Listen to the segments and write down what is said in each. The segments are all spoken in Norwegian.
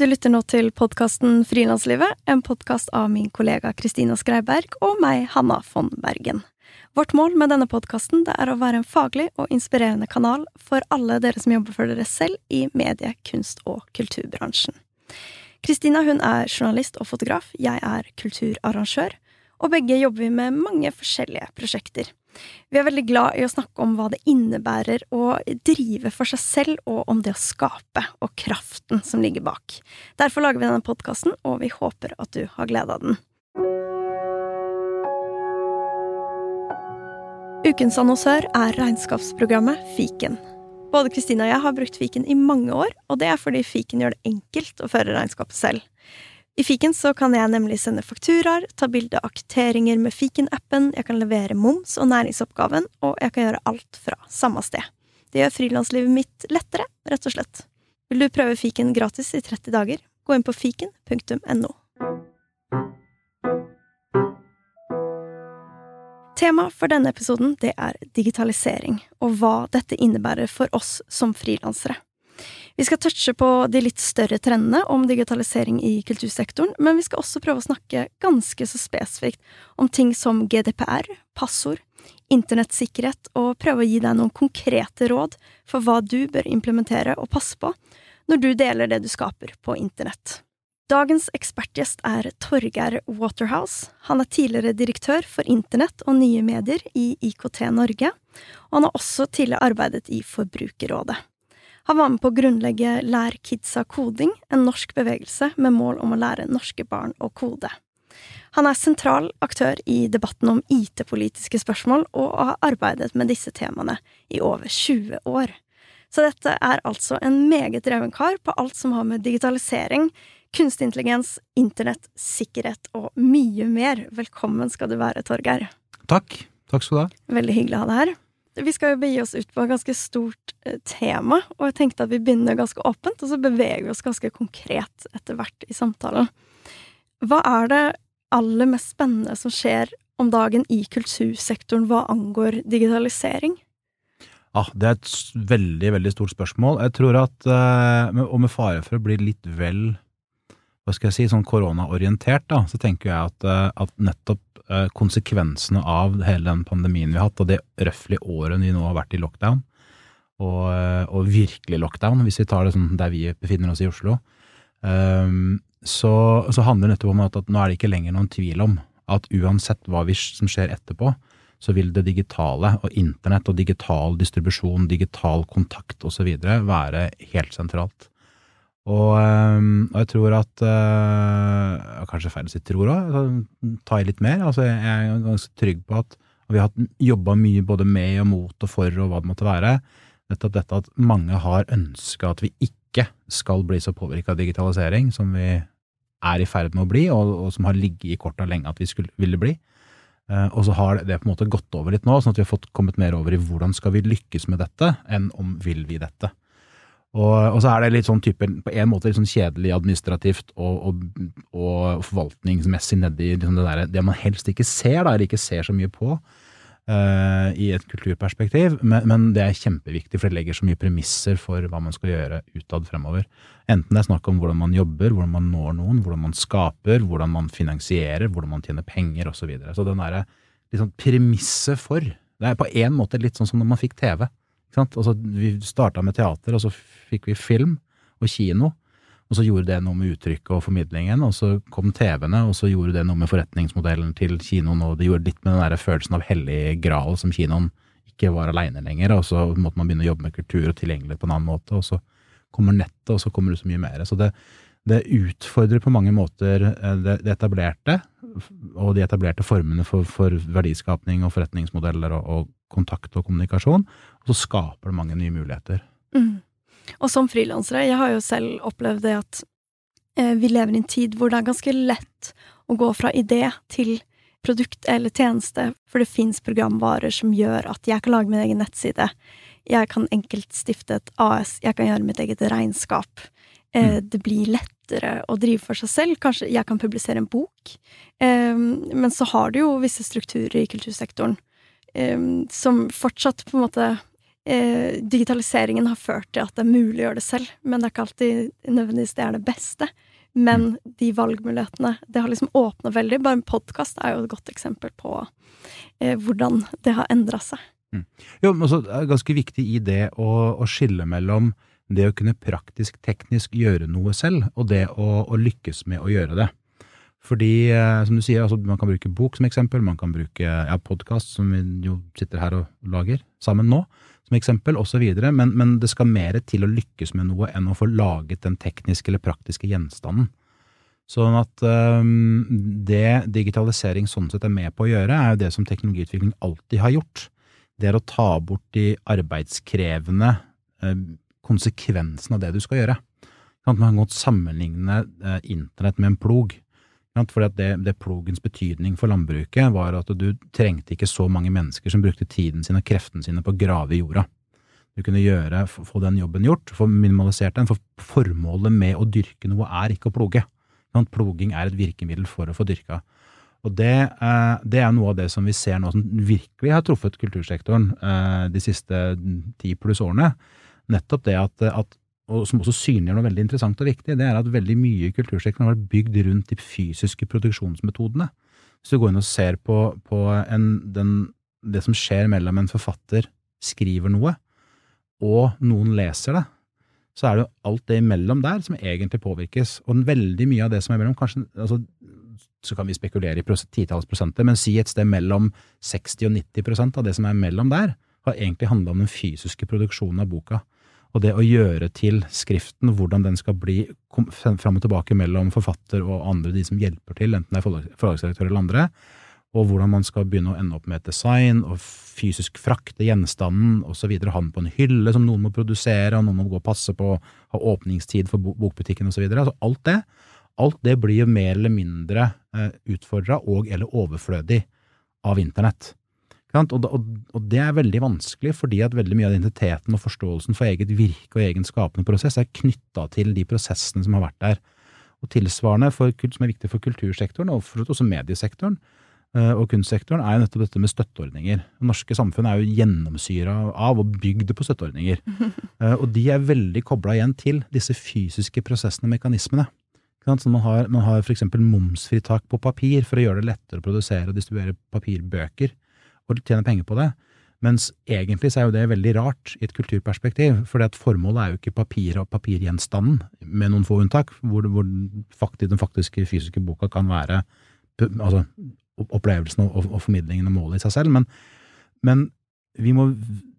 Du lytter nå til podkasten Frilanslivet, en podkast av min kollega Kristina Skreiberg og meg, Hanna von Bergen. Vårt mål med denne podkasten er å være en faglig og inspirerende kanal for alle dere som jobber for dere selv i medie-, kunst- og kulturbransjen. Kristina hun er journalist og fotograf, jeg er kulturarrangør, og begge jobber vi med mange forskjellige prosjekter. Vi er veldig glad i å snakke om hva det innebærer å drive for seg selv, og om det å skape, og kraften som ligger bak. Derfor lager vi denne podkasten, og vi håper at du har glede av den. Ukens annonsør er regnskapsprogrammet Fiken. Både Kristina og jeg har brukt fiken i mange år, og det er fordi fiken gjør det enkelt å føre regnskapet selv. I fiken så kan jeg nemlig sende fakturaer, ta bilde av kvitteringer med fiken-appen, jeg kan levere moms og næringsoppgaven, og jeg kan gjøre alt fra samme sted. Det gjør frilanslivet mitt lettere, rett og slett. Vil du prøve fiken gratis i 30 dager, gå inn på fiken.no. Tema for denne episoden det er digitalisering, og hva dette innebærer for oss som frilansere. Vi skal touche på de litt større trendene om digitalisering i kultursektoren, men vi skal også prøve å snakke ganske så spesifikt om ting som GDPR, passord, internettsikkerhet, og prøve å gi deg noen konkrete råd for hva du bør implementere og passe på når du deler det du skaper på internett. Dagens ekspertgjest er Torgeir Waterhouse. Han er tidligere direktør for internett og nye medier i IKT Norge, og han har også tidligere arbeidet i Forbrukerrådet. Han var med på å grunnlegge Lær kidsa koding, en norsk bevegelse med mål om å lære norske barn å kode. Han er sentral aktør i debatten om IT-politiske spørsmål, og har arbeidet med disse temaene i over 20 år. Så dette er altså en meget dreven kar på alt som har med digitalisering, kunstig intelligens, internett, sikkerhet og mye mer. Velkommen skal du være, Torgeir. Takk. Takk skal du ha. Veldig hyggelig å ha deg her. Vi skal jo begi oss ut på et ganske stort eh, tema, og jeg tenkte at vi begynner ganske åpent, og så beveger vi oss ganske konkret etter hvert i samtalen. Hva er det aller mest spennende som skjer om dagen i kultursektoren hva angår digitalisering? Ah, det er et veldig, veldig stort spørsmål. Jeg tror at, eh, og med fare for å bli litt vel hva skal jeg si, sånn koronaorientert, da, så tenker jeg at, eh, at nettopp konsekvensene av hele den pandemien vi har hatt, og det røftlig året vi nå har vært i lockdown, og, eh, og, virkelig lockdown, hvis vi tar det sånn der vi befinner oss i Oslo, så, så handler det nettopp om at, at, nå er det ikke lenger noen tvil om at uansett hva vi, som skjer etterpå, så vil det digitale og internett og digital distribusjon, digital kontakt osv. være helt sentralt. Og, ehm, og, jeg tror at øh, Kanskje feil å si tror òg, ta i litt mer. Altså, jeg er ganske trygg på at vi har jobba mye både med og mot og for og hva det måtte være. Nettopp dette at mange har ønska at vi ikke skal bli så påvirka av digitalisering som vi er i ferd med å bli, og, og som har ligget i korta lenge at vi skulle, ville bli. Uh, og så har det på en måte gått over litt nå, sånn at vi har fått kommet mer over i hvordan skal vi lykkes med dette, enn om vil vi dette. Og, og, så er det litt sånn type, på en måte litt sånn kjedelig administrativt og, og, og forvaltningsmessig nedi liksom det, der, det man helst ikke ser, da, eller ikke ser så mye på uh, i et kulturperspektiv. Men, men, det er kjempeviktig, for det legger så mye premisser for hva man skal gjøre utad fremover. Enten det er snakk om hvordan man jobber, hvordan man når noen, hvordan man skaper, hvordan man finansierer, hvordan man tjener penger osv. Så, videre. så den derre liksom premisset for Det er på en måte litt sånn som når man fikk TV. Altså, vi starta med teater, og så fikk vi film og kino. Og så gjorde det noe med uttrykket og formidlingen, og så kom TV-ene, og så gjorde det noe med forretningsmodellen til kinoen, og det gjorde litt med den der følelsen av hellig gral som kinoen ikke var aleine lenger, og så måtte man begynne å jobbe med kultur og tilgjengelighet på en annen måte, og så kommer nettet, og så kommer det så mye mer. Så det, det utfordrer på mange måter eh, det, det, etablerte, og de etablerte formene for, for verdiskapning og forretningsmodeller og, og kontakt og kommunikasjon, og så skaper det mange nye muligheter. Mm. Og som frilansere, jeg har jo selv opplevd det at eh, vi lever i en tid hvor det er ganske lett å gå fra idé til produkt eller tjeneste, for det fins programvarer som gjør at jeg kan lage min egen nettside. Jeg kan enkelt stifte et AS, jeg kan gjøre mitt eget regnskap. Eh, mm. Det blir lettere å drive for seg selv. Kanskje jeg kan publisere en bok. Eh, men så har du jo visse strukturer i kultursektoren som fortsatt på en måte eh, digitaliseringen har ført til at det er mulig å gjøre det selv, men det er ikke alltid nødvendigvis det er det beste. Men mm. de valgmulighetene Det har liksom åpna veldig. Bare en podkast er jo et godt eksempel på eh, hvordan det har endra seg. Mm. Jo, men også, det er ganske viktig i det å, å, skille mellom det å kunne praktisk, teknisk gjøre noe selv, og det å, å lykkes med å gjøre det. Fordi, eh, som du sier, altså, man kan bruke bok som eksempel, man kan bruke ja, podkast, som vi jo sitter her og lager sammen nå, som eksempel, osv. Men, men det skal mer til å lykkes med noe enn å få laget den tekniske eller praktiske gjenstanden. Sånn at um, det digitalisering sånn sett er med på å gjøre, er jo det som teknologiutvikling alltid har gjort. Det er å ta bort de arbeidskrevende konsekvensene av det du skal gjøre. Man kan godt sammenligne uh, internett med en plog. Fordi at det, det, plogens betydning for landbruket var at du trengte ikke så mange mennesker som brukte tiden sin og kreftene sine på å grave i jorda. Du kunne gjøre, få den jobben gjort, få minimalisert den, for formålet med å dyrke noe er ikke å ploge. Ploging er et virkemiddel for å få dyrka. Og det, eh, det, er noe av det som vi ser nå som virkelig har truffet kultursektoren eh, de siste ti pluss årene. Nettopp det at, at og som også synliggjør noe veldig interessant og viktig, det er at veldig mye i kultursektoren har vært bygd rundt de fysiske produksjonsmetodene. Hvis du går inn og ser på, på en, den, det som skjer mellom en forfatter skriver noe, og noen leser det, så er det jo alt det imellom der som egentlig påvirkes. Og veldig mye av det som er imellom, kanskje altså, så kan vi spekulere i titalls prosenter, men si et sted mellom 60 og 90% av det som er mellom der, har egentlig handla om den fysiske produksjonen av boka. Og det å gjøre til skriften, hvordan den skal bli fram og tilbake mellom forfatter og andre, de som hjelper til, enten det er forlagsredaktør eller andre, og hvordan man skal begynne å ende opp med et design og fysisk frakte gjenstanden osv. Ha den på en hylle som noen må produsere, og noen må gå og passe på, ha åpningstid for bokbutikken osv. Altså alt det, alt det blir jo mer eller mindre eh, utfordra og eller overflødig av internett. Og, det er veldig vanskelig, fordi at veldig mye av identiteten og forståelsen for eget virke og egen skapende prosess er knytta til de prosessene som har vært der. Og tilsvarende, for, som er viktig for kultursektoren, og for også mediesektoren eh, og kunstsektoren, er jo nettopp dette med støtteordninger. Det norske samfunnet er jo gjennomsyra av og bygd på støtteordninger. Eh, og de er veldig kobla igjen til disse fysiske prosessene og mekanismene. Så man har, man har f.eks. momsfritak på papir for å gjøre det lettere å produsere og distribuere papirbøker og tjene penger på det. Mens egentlig så er jo det veldig rart i et kulturperspektiv, for formålet er jo ikke papiret og papirgjenstanden, med noen få unntak, hvor, hvor faktisk, den faktiske fysiske boka kan være altså, opplevelsen og, og, formidlingen og målet i seg selv. Men, men vi må,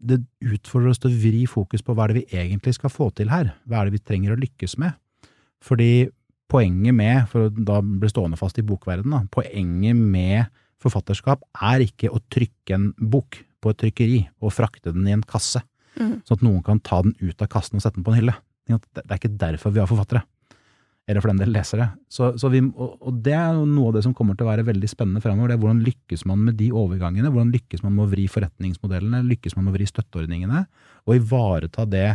det utfordrer oss til å vri fokus på hva er det vi egentlig skal få til her, hva er det vi trenger å lykkes med? Fordi poenget med, for å da bli stående fast i bokverdenen, poenget med forfatterskap er ikke å trykke en bok på et trykkeri og frakte den i en kasse, mm. sånn at noen kan ta den ut av kassen og sette den på en hylle. Det er ikke derfor vi har forfattere. Eller for den del lesere. Så, så vi, og det er noe av det som kommer til å være veldig spennende fremover. Det er hvordan lykkes man med de overgangene? Hvordan lykkes man med å vri forretningsmodellene? Lykkes man med å vri støtteordningene? Og ivareta det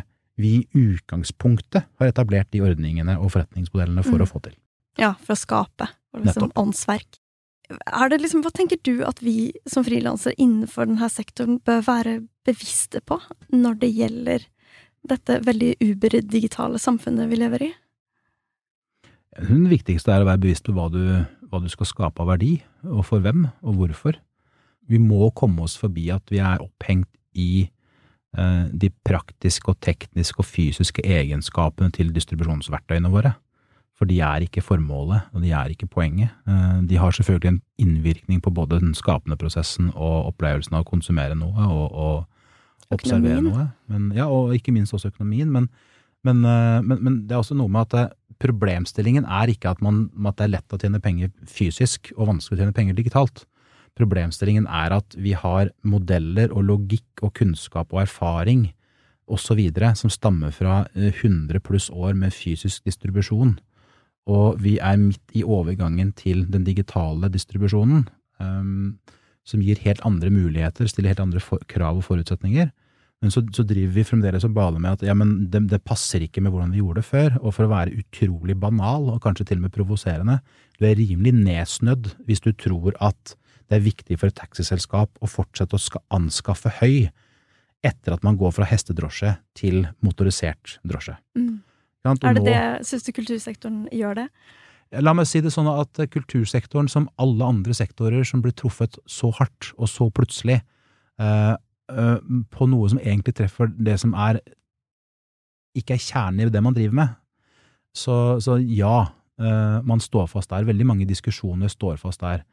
vi i utgangspunktet har etablert de ordningene og forretningsmodellene for mm. å få til. Ja, for å skape. For liksom åndsverk er liksom, hva tenker du at vi som frilansere innenfor denne sektoren bør være bevisste på når det gjelder dette veldig uber-digitale samfunnet vi lever i? Det viktigste er å være bevisst på hva du, hva du skal skape av verdi, og for hvem, og hvorfor. Vi må komme oss forbi at vi er opphengt i eh, de praktiske og tekniske og fysiske egenskapene til distribusjonsverktøyene våre. For de er ikke formålet, og de er ikke poenget. Eh, de har selvfølgelig en innvirkning på både den skapende prosessen og opplevelsen av å konsumere noe og, og observere noe. Men, ja, og ikke minst også økonomien. Men, men, eh, men, men, det er også noe med at eh, problemstillingen er ikke at, man, at det er lett å tjene penger fysisk og vanskelig å tjene penger digitalt. Problemstillingen er at vi har modeller og logikk og kunnskap og erfaring osv. som stammer fra 100 pluss år med fysisk distribusjon og vi er midt i overgangen til den digitale distribusjonen, um, som gir helt andre muligheter, stiller helt andre for, krav og forutsetninger. Men så, så, driver vi fremdeles og baler med at ja, men det, det, passer ikke med hvordan vi gjorde det før. Og for å være utrolig banal, og kanskje til og med provoserende, du er rimelig nedsnødd hvis du tror at det er viktig for et taxiselskap å fortsette å anskaffe høy etter at man går fra hestedrosje til motorisert drosje. Mm. Er det nå- det, syns du kultursektoren gjør det? La meg si det sånn at kultursektoren, som alle andre sektorer som blir truffet så hardt og så plutselig, eh, eh, på noe som egentlig treffer det som er ikke er kjernen i det man driver med, så, så ja, eh, man står fast der. Veldig mange diskusjoner står fast der.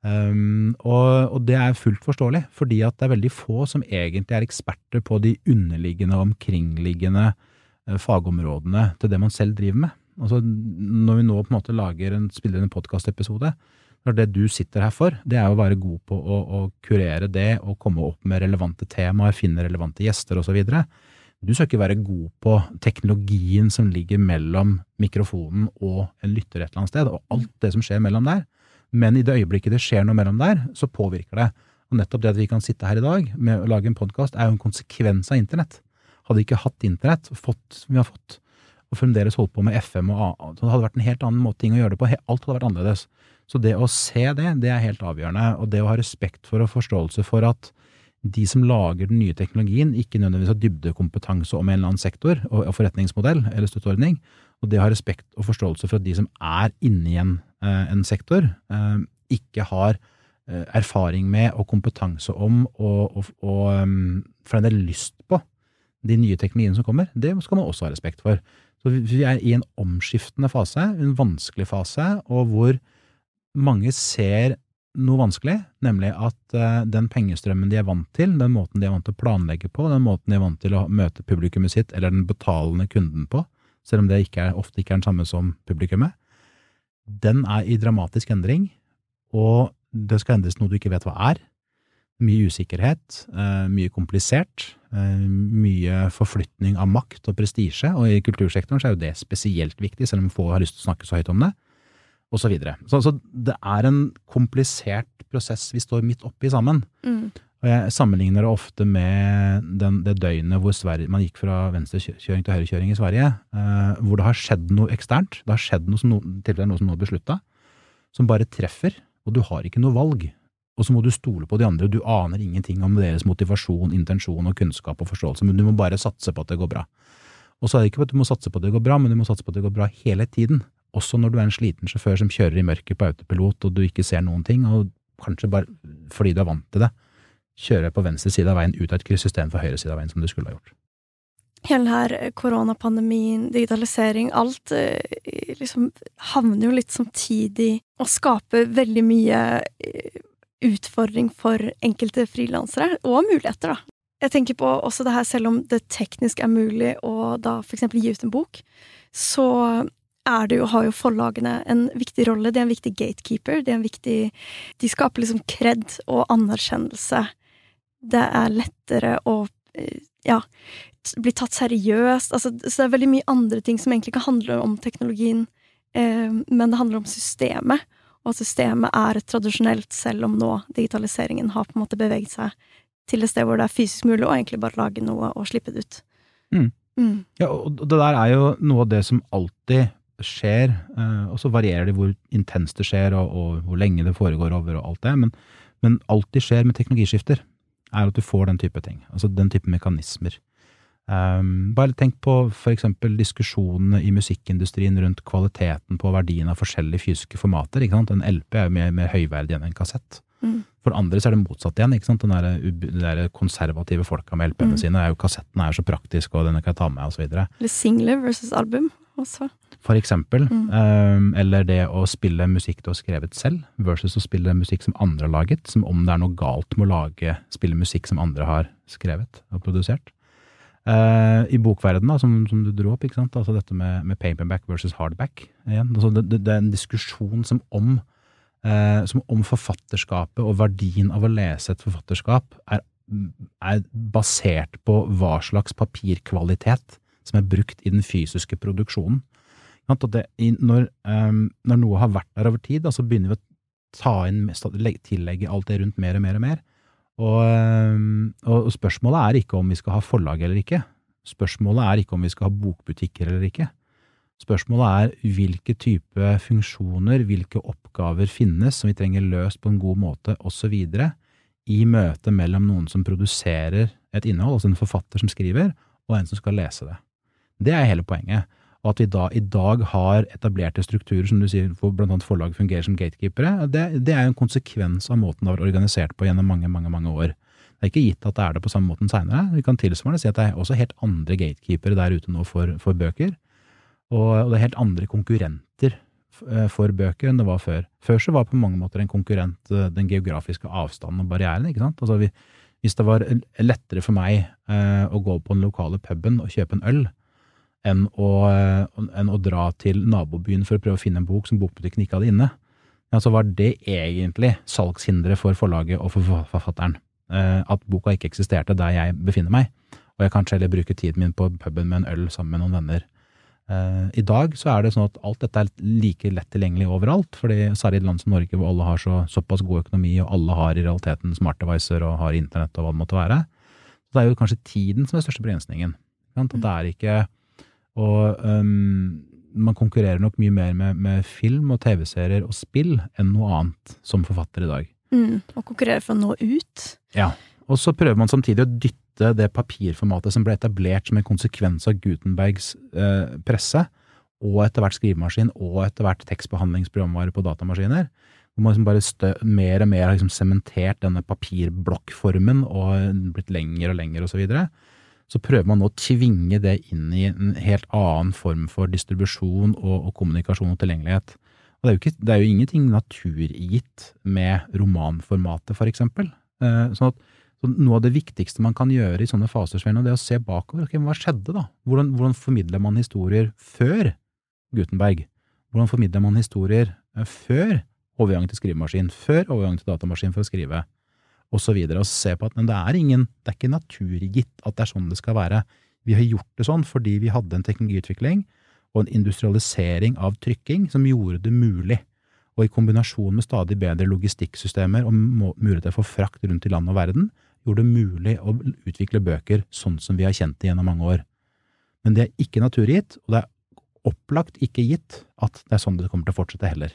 Um, og, og det er fullt forståelig, fordi at det er veldig få som egentlig er eksperter på de underliggende og omkringliggende eh, fagområdene til det man selv driver med. Altså, når vi nå på en måte lager en, spiller en podkastepisode, er det du sitter her for, det er å være god på å, å kurere det og komme opp med relevante temaer, finne relevante gjester osv. Du skal ikke være god på teknologien som ligger mellom mikrofonen og en lytter et eller annet sted, og alt det som skjer mellom der. Men i det øyeblikket det skjer noe mellom der, så påvirker det. Og nettopp det at vi kan sitte her i dag med å lage en podkast, er jo en konsekvens av internett. Hadde ikke hatt internett, fått som vi har fått, og fremdeles holdt på med FM og A, så det hadde vært en helt annen måte ting å gjøre det på. Alt hadde vært annerledes. Så det å se det, det er helt avgjørende. Og det å ha respekt for og forståelse for at de som lager den nye teknologien, ikke nødvendigvis har dybdekompetanse om en eller annen sektor og forretningsmodell eller støtteordning, og det å ha respekt og forståelse for at de som er inni en, eh, en sektor, eh, ikke har eh, erfaring med og kompetanse om og, og, og for en del lyst de nye teknologiene som kommer, det skal man også ha respekt for. Så vi- er i en omskiftende fase, en vanskelig fase, og hvor mange ser noe vanskelig, nemlig at eh, den pengestrømmen de er vant til, den måten de er vant til å planlegge på, den måten de er vant til å møte publikummet sitt eller den betalende kunden på, selv om det ikke er, ofte ikke er den samme som publikummet, den er i dramatisk endring, og det skal endres noe du ikke vet hva er. Mye usikkerhet, eh, mye komplisert, eh, mye forflytning av makt og prestisje, og i kultursektoren så er jo det spesielt viktig, selv om få har lyst til å snakke så høyt om det og så videre. Så, så det er en komplisert prosess vi står midt oppi sammen. Mm. Og jeg sammenligner det ofte med den, det døgnet hvor Sverige, man gikk fra venstrekjøring til høyrekjøring i Sverige, eh, hvor det har skjedd noe eksternt. Det har skjedd noe som no, noe som noe er beslutta, som bare treffer, og du har ikke noe valg. Og så må du stole på de andre, du aner ingenting om deres motivasjon, intensjon og kunnskap og forståelse, men du må bare satse på at det går bra. Og så er det ikke at du må satse på at det går bra, men du må satse på at det går bra hele tiden. Også når du er en sliten sjåfør som kjører i mørket på autopilot og du ikke ser noen ting, og kanskje bare fordi du er vant til det, kjører på venstre side av veien ut av et kryss istedenfor høyre side av veien, som du skulle ha gjort. Hele her eh, koronapandemien, digitalisering, alt eh, liksom havner jo litt samtidig og skaper veldig mye eh, utfordring for enkelte frilansere, og muligheter, da. Jeg tenker på også det her, selv om det teknisk er mulig å da eksempel gi ut en bok, så er det jo, har jo forlagene en viktig rolle. De er en viktig gatekeeper. De er en viktig De skaper liksom kred og anerkjennelse. Det er lettere å eh, ja, bli tatt seriøst. Altså, så det er veldig mye andre ting som egentlig ikke handler om teknologien, eh, men det handler om systemet. Og systemet er tradisjonelt, selv om nå digitaliseringen har på en måte beveget seg til et sted hvor det er fysisk mulig å egentlig bare lage noe og slippe det ut. Mm. Mm. Ja, og det der er jo noe av det som alltid skjer, eh, og så varierer det hvor intenst det skjer, og, og hvor lenge det foregår over, og alt det, men, men alltid skjer med teknologiskifter, er at du får den type ting. Altså den type mekanismer. Um, bare tenk på for eksempel diskusjonene i musikkindustrien rundt kvaliteten på verdien av forskjellige fysiske formater. ikke sant? En LP er jo mer, mer høyverdig enn en kassett. Mm. For andre så er det motsatt igjen. ikke sant? Den der, der konservative folka med LP-ene Mm. sine. er jo Kassetten er jo så praktisk, og denne kan jeg ta med, videre. Eller singler versus album også. For eksempel. Mm. Um, eller det å spille musikk du har skrevet selv, versus å spille musikk som andre har laget. Som om det er noe galt med å lage, spille musikk som andre har skrevet og produsert. Uh, I bokverdenen, som, som du dro opp? Altså dette med, med paperback versus hardback. Igjen. Altså det, det, det er en diskusjon som om, uh, som om forfatterskapet og verdien av å lese et forfatterskap er, er basert på hva slags papirkvalitet som er brukt i den fysiske produksjonen. Det, når, um, når noe har vært der over tid, så begynner vi å ta inn, tillegge alt det rundt mer og mer og mer. Og, ehm, og spørsmålet er ikke om vi skal ha forlag eller ikke. Spørsmålet er ikke om vi skal ha bokbutikker eller ikke. Spørsmålet er hvilke type funksjoner, hvilke oppgaver finnes som vi trenger løst på en god måte, osv. i møte mellom noen som produserer et innhold, altså en forfatter som skriver, og en som skal lese det. Det er hele poenget. Og at vi da i dag har etablerte strukturer, som du sier, hvor annet forlag fungerer som gatekeepere, det, det er jo en konsekvens av måten det har vært organisert på gjennom mange, mange, mange år. Det er ikke gitt at det er det på samme måten seinere. Vi kan tilsvarende si at det er også helt andre gatekeepere der ute nå for, for bøker. Og, og, det er helt andre konkurrenter eh, for bøker enn det var før. Før så var på mange måter en konkurrent eh, den geografiske avstanden og barrieren. ikke sant? Altså vi, hvis det var lettere for meg eh, å gå på den lokale puben og kjøpe en øl, enn å, eh, enn å, dra til nabobyen for å prøve å finne en bok som bokbutikken ikke hadde inne, ja, så var det egentlig salgshinderet for forlaget og for forfatteren. Eh, at boka ikke eksisterte der jeg befinner meg, og jeg kanskje heller bruker tiden min på puben med en øl sammen med noen venner. Eh, I dag så er det sånn at alt dette er like lett tilgjengelig overalt, fordi særlig i et land som Norge hvor alle har så, såpass god økonomi, og alle har i realiteten smartdevicer og har internett og hva det måtte være. Så det er jo kanskje tiden som er største begrensningen. At det er ikke og um, man konkurrerer nok mye mer med, med film og TV-serier og spill enn noe annet som forfatter i dag. Mm, og konkurrerer for å nå ut. Ja. Og så prøver man samtidig å dytte det papirformatet som ble etablert som en konsekvens av Gutenbergs eh, presse, og etter hvert skrivemaskin, og etter hvert tekstbehandlingsprogramvare på datamaskiner. Hvor man liksom bare stø, mer og mer har liksom sementert denne papirblokkformen og blitt lengre og lengre og så videre så prøver man nå å tvinge det inn i en helt annen form for distribusjon og, og kommunikasjon og tilgjengelighet. Og det er, ikke, det er jo ingenting naturgitt med romanformatet, for eksempel. Eh, sånn at så noe av det viktigste man kan gjøre i sånne faser, Svein, er å se bakover. Okay, hva skjedde da? Hvordan, hvordan formidler man historier før Gutenberg? Hvordan formidler man historier eh, før overgang til skrivemaskin, før overgang til datamaskin for å skrive? Og så videre, og se på at men det er ingen, det er ikke naturgitt at det er sånn det skal være. Vi har gjort det sånn fordi vi hadde en teknologiutvikling og en industrialisering av trykking som gjorde det mulig. Og i kombinasjon med stadig bedre logistikksystemer og muligheter for frakt rundt i land og verden, gjorde det mulig å utvikle bøker sånn som vi har kjent det gjennom mange år. Men det er ikke naturgitt, og det er opplagt ikke gitt at det er sånn det kommer til å fortsette heller.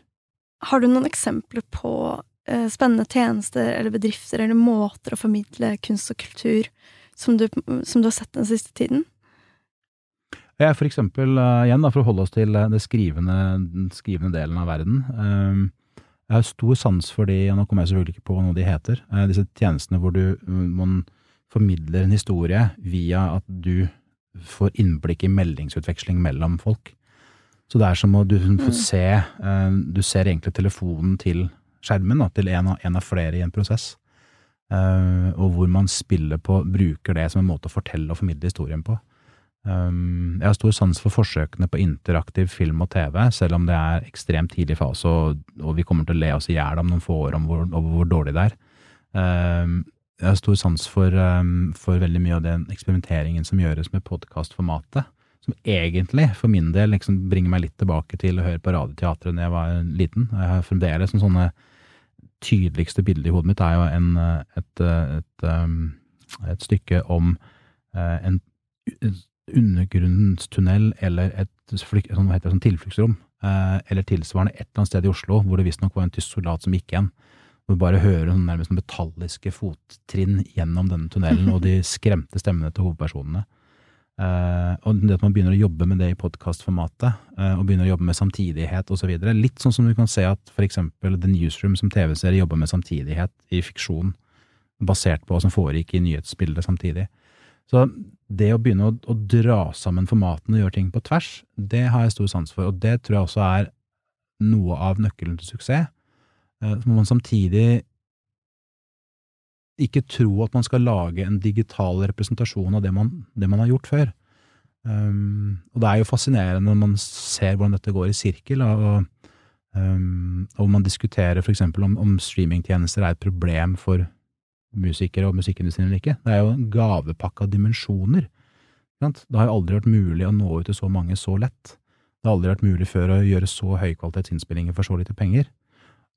Har du noen eksempler på spennende tjenester eller bedrifter eller måter å formidle kunst og kultur som du, som du har sett den siste tiden? Ja, for eksempel, uh, igjen da, for å holde oss til uh, skrivende, den skrivende delen av verden. Uh, jeg har stor sans for de, og nå kommer jeg selvfølgelig ikke på hva noe de heter, disse tjenestene hvor du man formidler en historie via at du får innblikk i meldingsutveksling mellom folk. Så det er som å du får mm. se Du ser egentlig telefonen til skjermen da, til en av, en av, flere i en prosess. Uh, og hvor man spiller på, bruker det som en måte å fortelle og formidle historien på. Um, jeg har stor sans for forsøkene på interaktiv film og TV, selv om det er ekstremt tidlig fase, og, og vi kommer til å le oss i hjel om noen få år om hvor, over hvor dårlig det er. Um, jeg har stor sans for, um, for, veldig mye av den eksperimenteringen som gjøres med podkastformatet, som egentlig, for min del, liksom bringer meg litt tilbake til å høre på Radioteatret da jeg var liten. Jeg har fremdeles sånne tydeligste bildet i hodet mitt er jo en, et, et, et, um, et stykke om en undergrunnstunnel eller et flyk, sånn, det, sånn tilfluktsrom, eller tilsvarende et eller annet sted i Oslo, hvor det visstnok var en tysk soldat som gikk igjen. Hvor du bare hører sånn nærmest metalliske fottrinn gjennom denne tunnelen, og de skremte stemmene til hovedpersonene. Uh, og det at man begynner å jobbe med det i podkastformatet, uh, og begynner å jobbe med samtidighet osv. Litt sånn som du kan se at eksempel The Newsroom som TV-serie jobber med samtidighet i fiksjon, basert på hva som foregikk i nyhetsbildet samtidig. Så det å begynne å, å, dra sammen formatene og gjøre ting på tvers, det har jeg stor sans for, og det tror jeg også er noe av nøkkelen til suksess. Uh, så må man samtidig ikke tro at man skal lage en digital representasjon av det man, det man har gjort før. Um, og det er jo fascinerende når man ser hvordan dette går i sirkel, og, um, og man diskuterer f.eks. om, om streamingtjenester er et problem for musikere og musikkindustrien eller ikke. Det er jo en gavepakke av dimensjoner. Det har jo aldri vært mulig å nå ut til så mange så lett. Det har aldri vært mulig før å gjøre så høykvalitetsinnspillinger for så lite penger.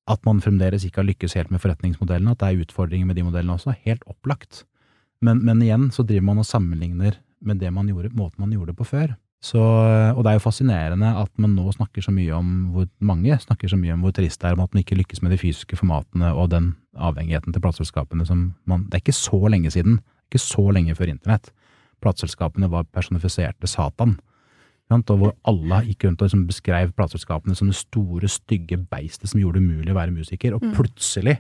At man fremdeles ikke har lykkes helt med forretningsmodellene, at det er utfordringer med de modellene også, helt opplagt. Men, men igjen så driver man og sammenligner med det man gjorde, måten man gjorde det på før. Så, og det er jo fascinerende at man nå snakker så mye om hvor mange snakker så mye om hvor trist det er om at man ikke lykkes med de fysiske formatene og den avhengigheten til plateselskapene som man Det er ikke så lenge siden, ikke så lenge før internett. Plateselskapene var personifiserte Satan. Og hvor alle gikk rundt og liksom beskrev plateselskapene som det store, stygge beistet som gjorde det umulig å være musiker. Og plutselig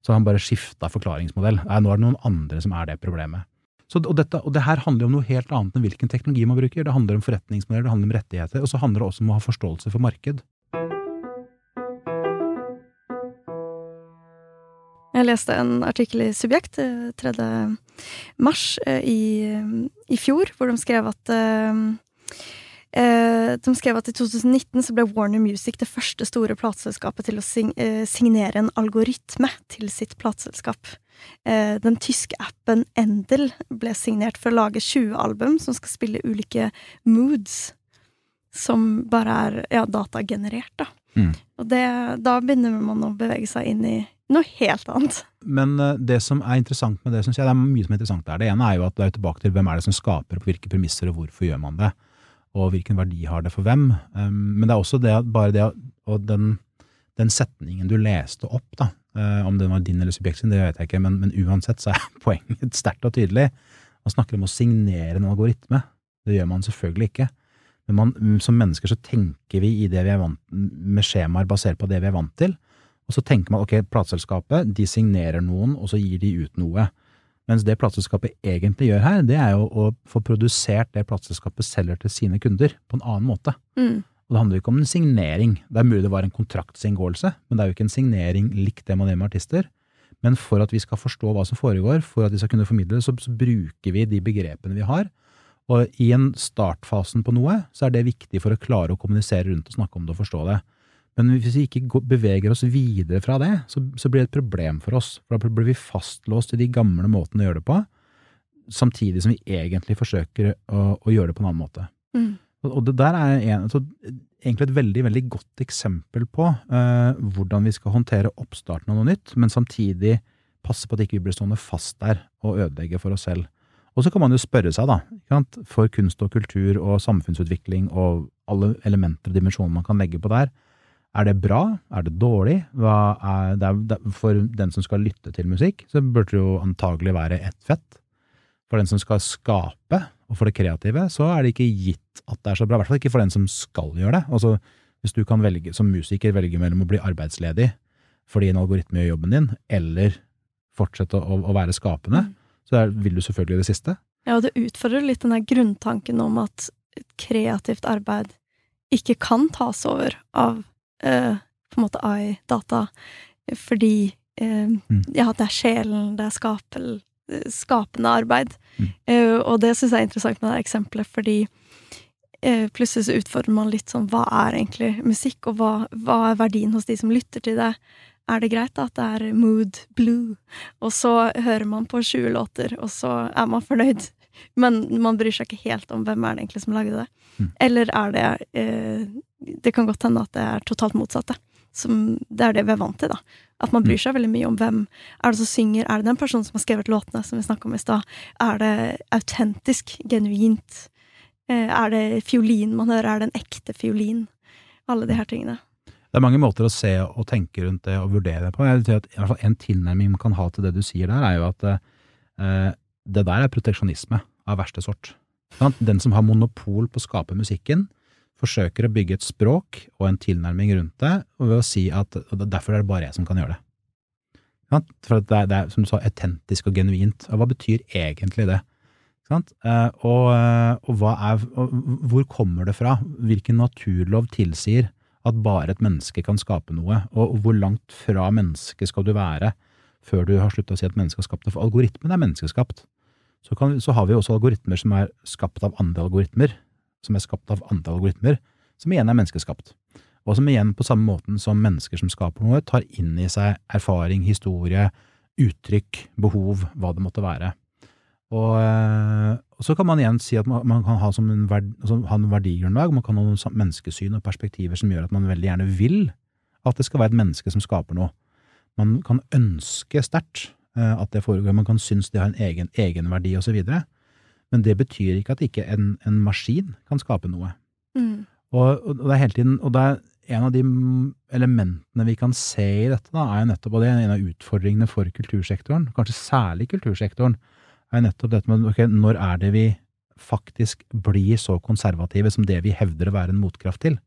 så har han bare skifta forklaringsmodell. Nei, nå er det noen andre som er det problemet. Så, og, dette, og det her handler om noe helt annet enn hvilken teknologi man bruker. Det handler om forretningsmodeller, det handler om rettigheter, og så handler det også om å ha forståelse for marked. Jeg leste en artikkel i Subjekt 3. mars i, i fjor, hvor de skrev at de skrev at i 2019 så ble Warner Music det første store plateselskapet til å signere en algoritme til sitt plateselskap. Den tyske appen Endel ble signert for å lage 20 album som skal spille ulike moods, som bare er ja, datagenerert, da. Mm. Og det, da begynner man å bevege seg inn i noe helt annet. Men det som er interessant med det, syns jeg, det er mye som er interessant der. Det ene er jo at det er tilbake til hvem er det som skaper, på hvilke premisser, og hvorfor gjør man det og hvilken verdi har det for hvem. Um, men det er også det at bare det og den, den setningen du leste opp, da, uh, om den var din eller subjekt sin, det vet jeg ikke, men, men uansett så er poenget sterkt og tydelig. Man snakker om å signere en algoritme. Det gjør man selvfølgelig ikke. Men man, som mennesker så tenker vi i det vi er vant med skjemaer basert på det vi er vant til. Og så tenker man ok, plateselskapet signerer noen, og så gir de ut noe. Mens det plateselskapet egentlig gjør her, det er jo å få produsert det plateselskapet selger til sine kunder, på en annen måte. Mm. Og det handler ikke om en signering. Det er mulig det var en kontraktsinngåelse, men det er jo ikke en signering likt det man gjør med artister. Men for at vi skal forstå hva som foregår, for at vi skal kunne formidle så, så bruker vi de begrepene vi har. Og i en startfasen på noe, så er det viktig for å klare å kommunisere rundt og snakke om det og forstå det. Men hvis vi ikke beveger oss videre fra det, så, så, blir det et problem for oss. For da blir vi fastlåst i de gamle måtene å gjøre det på, samtidig som vi egentlig forsøker å, å gjøre det på en annen måte. Mm. Og, det der er en, så, egentlig et veldig, veldig godt eksempel på uh, hvordan vi skal håndtere oppstarten av noe nytt, men samtidig passe på at ikke vi ikke blir stående fast der og ødelegge for oss selv. Og så kan man jo spørre seg, da, for kunst og kultur og samfunnsutvikling og alle elementer og dimensjoner man kan legge på der, er det bra? Er det dårlig? Er det for den som skal lytte til musikk, så burde det jo antagelig være ett fett. For den som skal skape, og for det kreative, så er det ikke gitt at det er så bra. I hvert fall ikke for den som skal gjøre det. Altså, hvis du kan velge, som musiker velge mellom å bli arbeidsledig fordi en algoritme gjør jobben din, eller fortsette å, å være skapende, mm. så er, vil du selvfølgelig det siste. Ja, og det utfordrer litt den der grunntanken om at kreativt arbeid ikke kan tas over av uh, på en måte AI-data, fordi uh, mm. ja, det er sjelen, det er skapel, skapende arbeid. Mm. Uh, og det syns jeg er interessant med det eksempelet, fordi plutselig så utfordrer man litt sånn hva er egentlig musikk, og hva, hva er verdien hos de som lytter til det? er det greit at det er mood blue, og så hører man på 20 låter, og så er man fornøyd, men man bryr seg ikke helt om hvem er det egentlig som lagde det. Mm. Eller er det eh, Det kan godt hende at det er totalt motsatte. Som, det er det vi er vant til, da. At man bryr mm. seg veldig mye om hvem er det som synger. Er det den personen som har skrevet låtene, som vi snakka om i stad? Er det autentisk, genuint? Eh, er det fiolin man hører? Er det en ekte fiolin? Alle de her tingene. Det er mange måter å se og tenke rundt det og vurdere det på. Jeg vil si at i hvert fall En tilnærming man kan ha til det du sier der, er jo at eh, det der er proteksjonisme av verste sort. Den som har monopol på å skape musikken, forsøker å bygge et språk og en tilnærming rundt det, og ved å si at derfor er det bare jeg som kan gjøre det. For det er, det er, som du sa, autentisk og genuint. Og hva betyr egentlig det? Eh, og, og, hva er, og hvor kommer det fra? Hvilken naturlov tilsier at bare et menneske kan skape noe? Og hvor langt fra mennesket skal du være før du har sluttet å si at mennesket har skapt det? For algoritmen er menneskeskapt. Så, kan, så, har vi også algoritmer som er skapt av andre algoritmer, som er skapt av andre algoritmer, som igjen er menneskeskapt. Og som igjen, på samme måten som mennesker som skaper noe, tar inn i seg erfaring, historie, uttrykk, behov, hva det måtte være. Og, eh, og så kan man igjen si at man, man kan ha, en verd, altså, ha en verdigrunnlag, man kan ha noen menneskesyn og perspektiver som gjør at man veldig gjerne vil at det skal være et menneske som skaper noe. Man kan ønske sterkt Eh, at det foregår. Man kan synes det har en egen egenverdi osv. Men det betyr ikke at ikke en, en maskin kan skape noe. Mm. Og, og, det er hele tiden, og det er en av de elementene vi kan se i dette, da, er jo nettopp, og det er en av utfordringene for kultursektoren, kanskje særlig kultursektoren, er nettopp dette med ok, når er det vi faktisk blir så konservative som det vi hevder å være en motkraft til?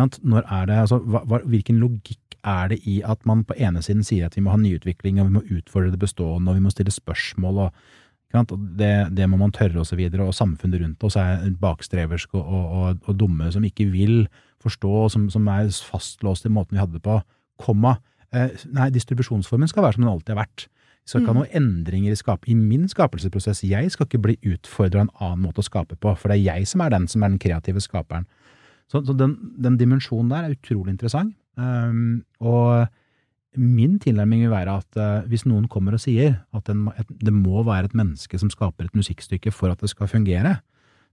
Når er det, altså, hva, hvilken logikk er det i at man på ene siden sier at vi må ha nyutvikling, og vi må utfordre det bestående, og vi må stille spørsmål, og det, det, må man tørre, og så videre, og samfunnet rundt oss er bakstreverske og, og, og, dumme, som ikke vil forstå, og som, som er fastlåst i måten vi hadde det på, komma. Eh, nei, distribusjonsformen skal være som den alltid har vært. Vi skal ikke ha mm. noen endringer i, skap i min skapelsesprosess. Jeg skal ikke bli utfordra en annen måte å skape på, for det er jeg som er den som er den kreative skaperen. Så, så den, den, dimensjonen der er utrolig interessant. Um, og min tilnærming vil være at uh, hvis noen kommer og sier at det må være et menneske som skaper et musikkstykke for at det skal fungere,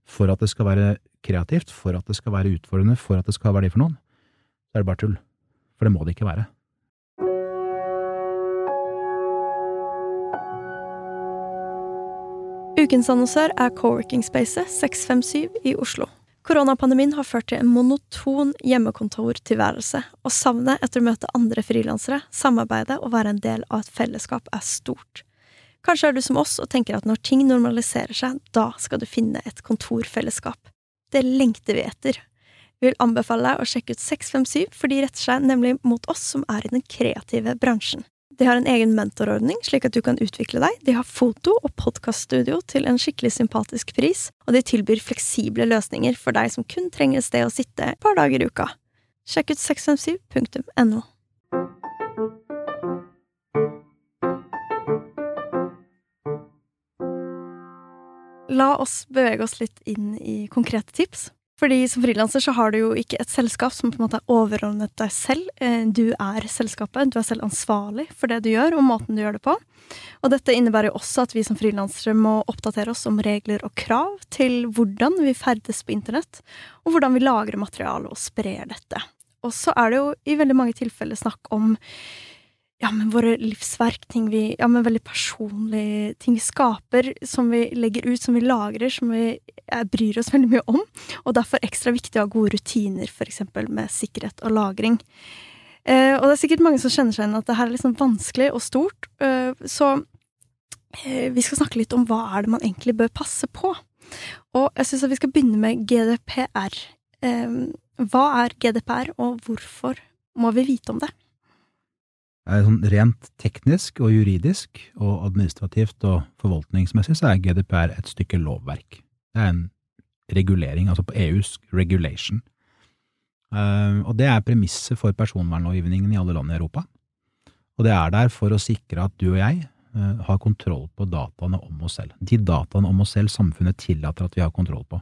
for at det skal være kreativt, for at det skal være utfordrende, for at det skal ha verdi for noen, så er det bare tull. For det må det ikke være. Ukens annonsør er Coworking Space 657 i Oslo. Koronapandemien har ført til en monoton hjemmekontortilværelse, og savnet etter å møte andre frilansere, samarbeide og være en del av et fellesskap er stort. Kanskje er du som oss og tenker at når ting normaliserer seg, da skal du finne et kontorfellesskap. Det lengter vi etter. Vi vil anbefale deg å sjekke ut 657, for de retter seg nemlig mot oss som er i den kreative bransjen. De har en egen mentorordning, slik at du kan utvikle deg. De har foto- og podkaststudio til en skikkelig sympatisk pris, og de tilbyr fleksible løsninger for deg som kun trenger et sted å sitte et par dager i uka. Sjekk ut 657.no. La oss bevege oss litt inn i konkrete tips. Fordi som frilanser så har du jo ikke et selskap som på en måte er overordnet deg selv. Eh, du er selskapet, du er selv ansvarlig for det du gjør, og måten du gjør det på. Og dette innebærer jo også at vi som frilansere må oppdatere oss om regler og krav til hvordan vi ferdes på internett, og hvordan vi lagrer materiale og sprer dette. Og så er det jo i veldig mange tilfeller snakk om ja, men våre livsverk, ting vi Ja, men veldig personlige ting vi skaper, som vi legger ut, som vi lagrer, som vi bryr oss veldig mye om. Og derfor ekstra viktig å ha gode rutiner, eksempel med sikkerhet og lagring. Eh, og det er sikkert mange som kjenner seg igjen at det her er sånn vanskelig og stort. Eh, så eh, vi skal snakke litt om hva er det man egentlig bør passe på. Og jeg syns at vi skal begynne med GDPR. Eh, hva er GDPR, og hvorfor må vi vite om det? Sånn rent teknisk og juridisk og administrativt og forvaltningsmessig så er GDPR et stykke lovverk. Det er en regulering, altså på EUs regulation. Eh, og det er premisset for personvernlovgivningen i alle land i Europa. Og det er der for å sikre at du og jeg eh, har kontroll på dataene om oss selv. De dataene om oss selv samfunnet tillater at vi har kontroll på.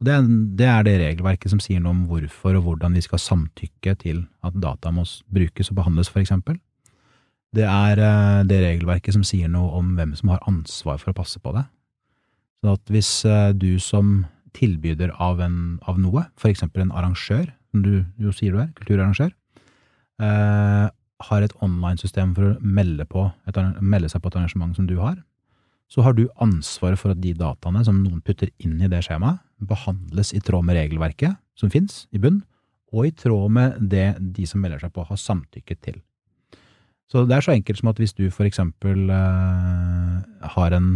Det, det er det regelverket som sier noe om hvorfor og hvordan vi skal samtykke til at data må brukes og behandles, for eksempel. Det er eh, det regelverket som sier noe om hvem som har ansvar for å passe på det. Så at hvis eh, du som tilbyder av, en, av noe, for eksempel en arrangør, som du jo sier du er, kulturarrangør, eh, har et online-system for å melde, på et, melde seg på et arrangement som du har, så har du ansvaret for at de dataene som noen putter inn i det skjemaet, behandles i tråd med regelverket som finnes i bunn, og i tråd med det de som melder seg på, har samtykket til. Så det er så enkelt som at hvis du for eksempel uh, har en,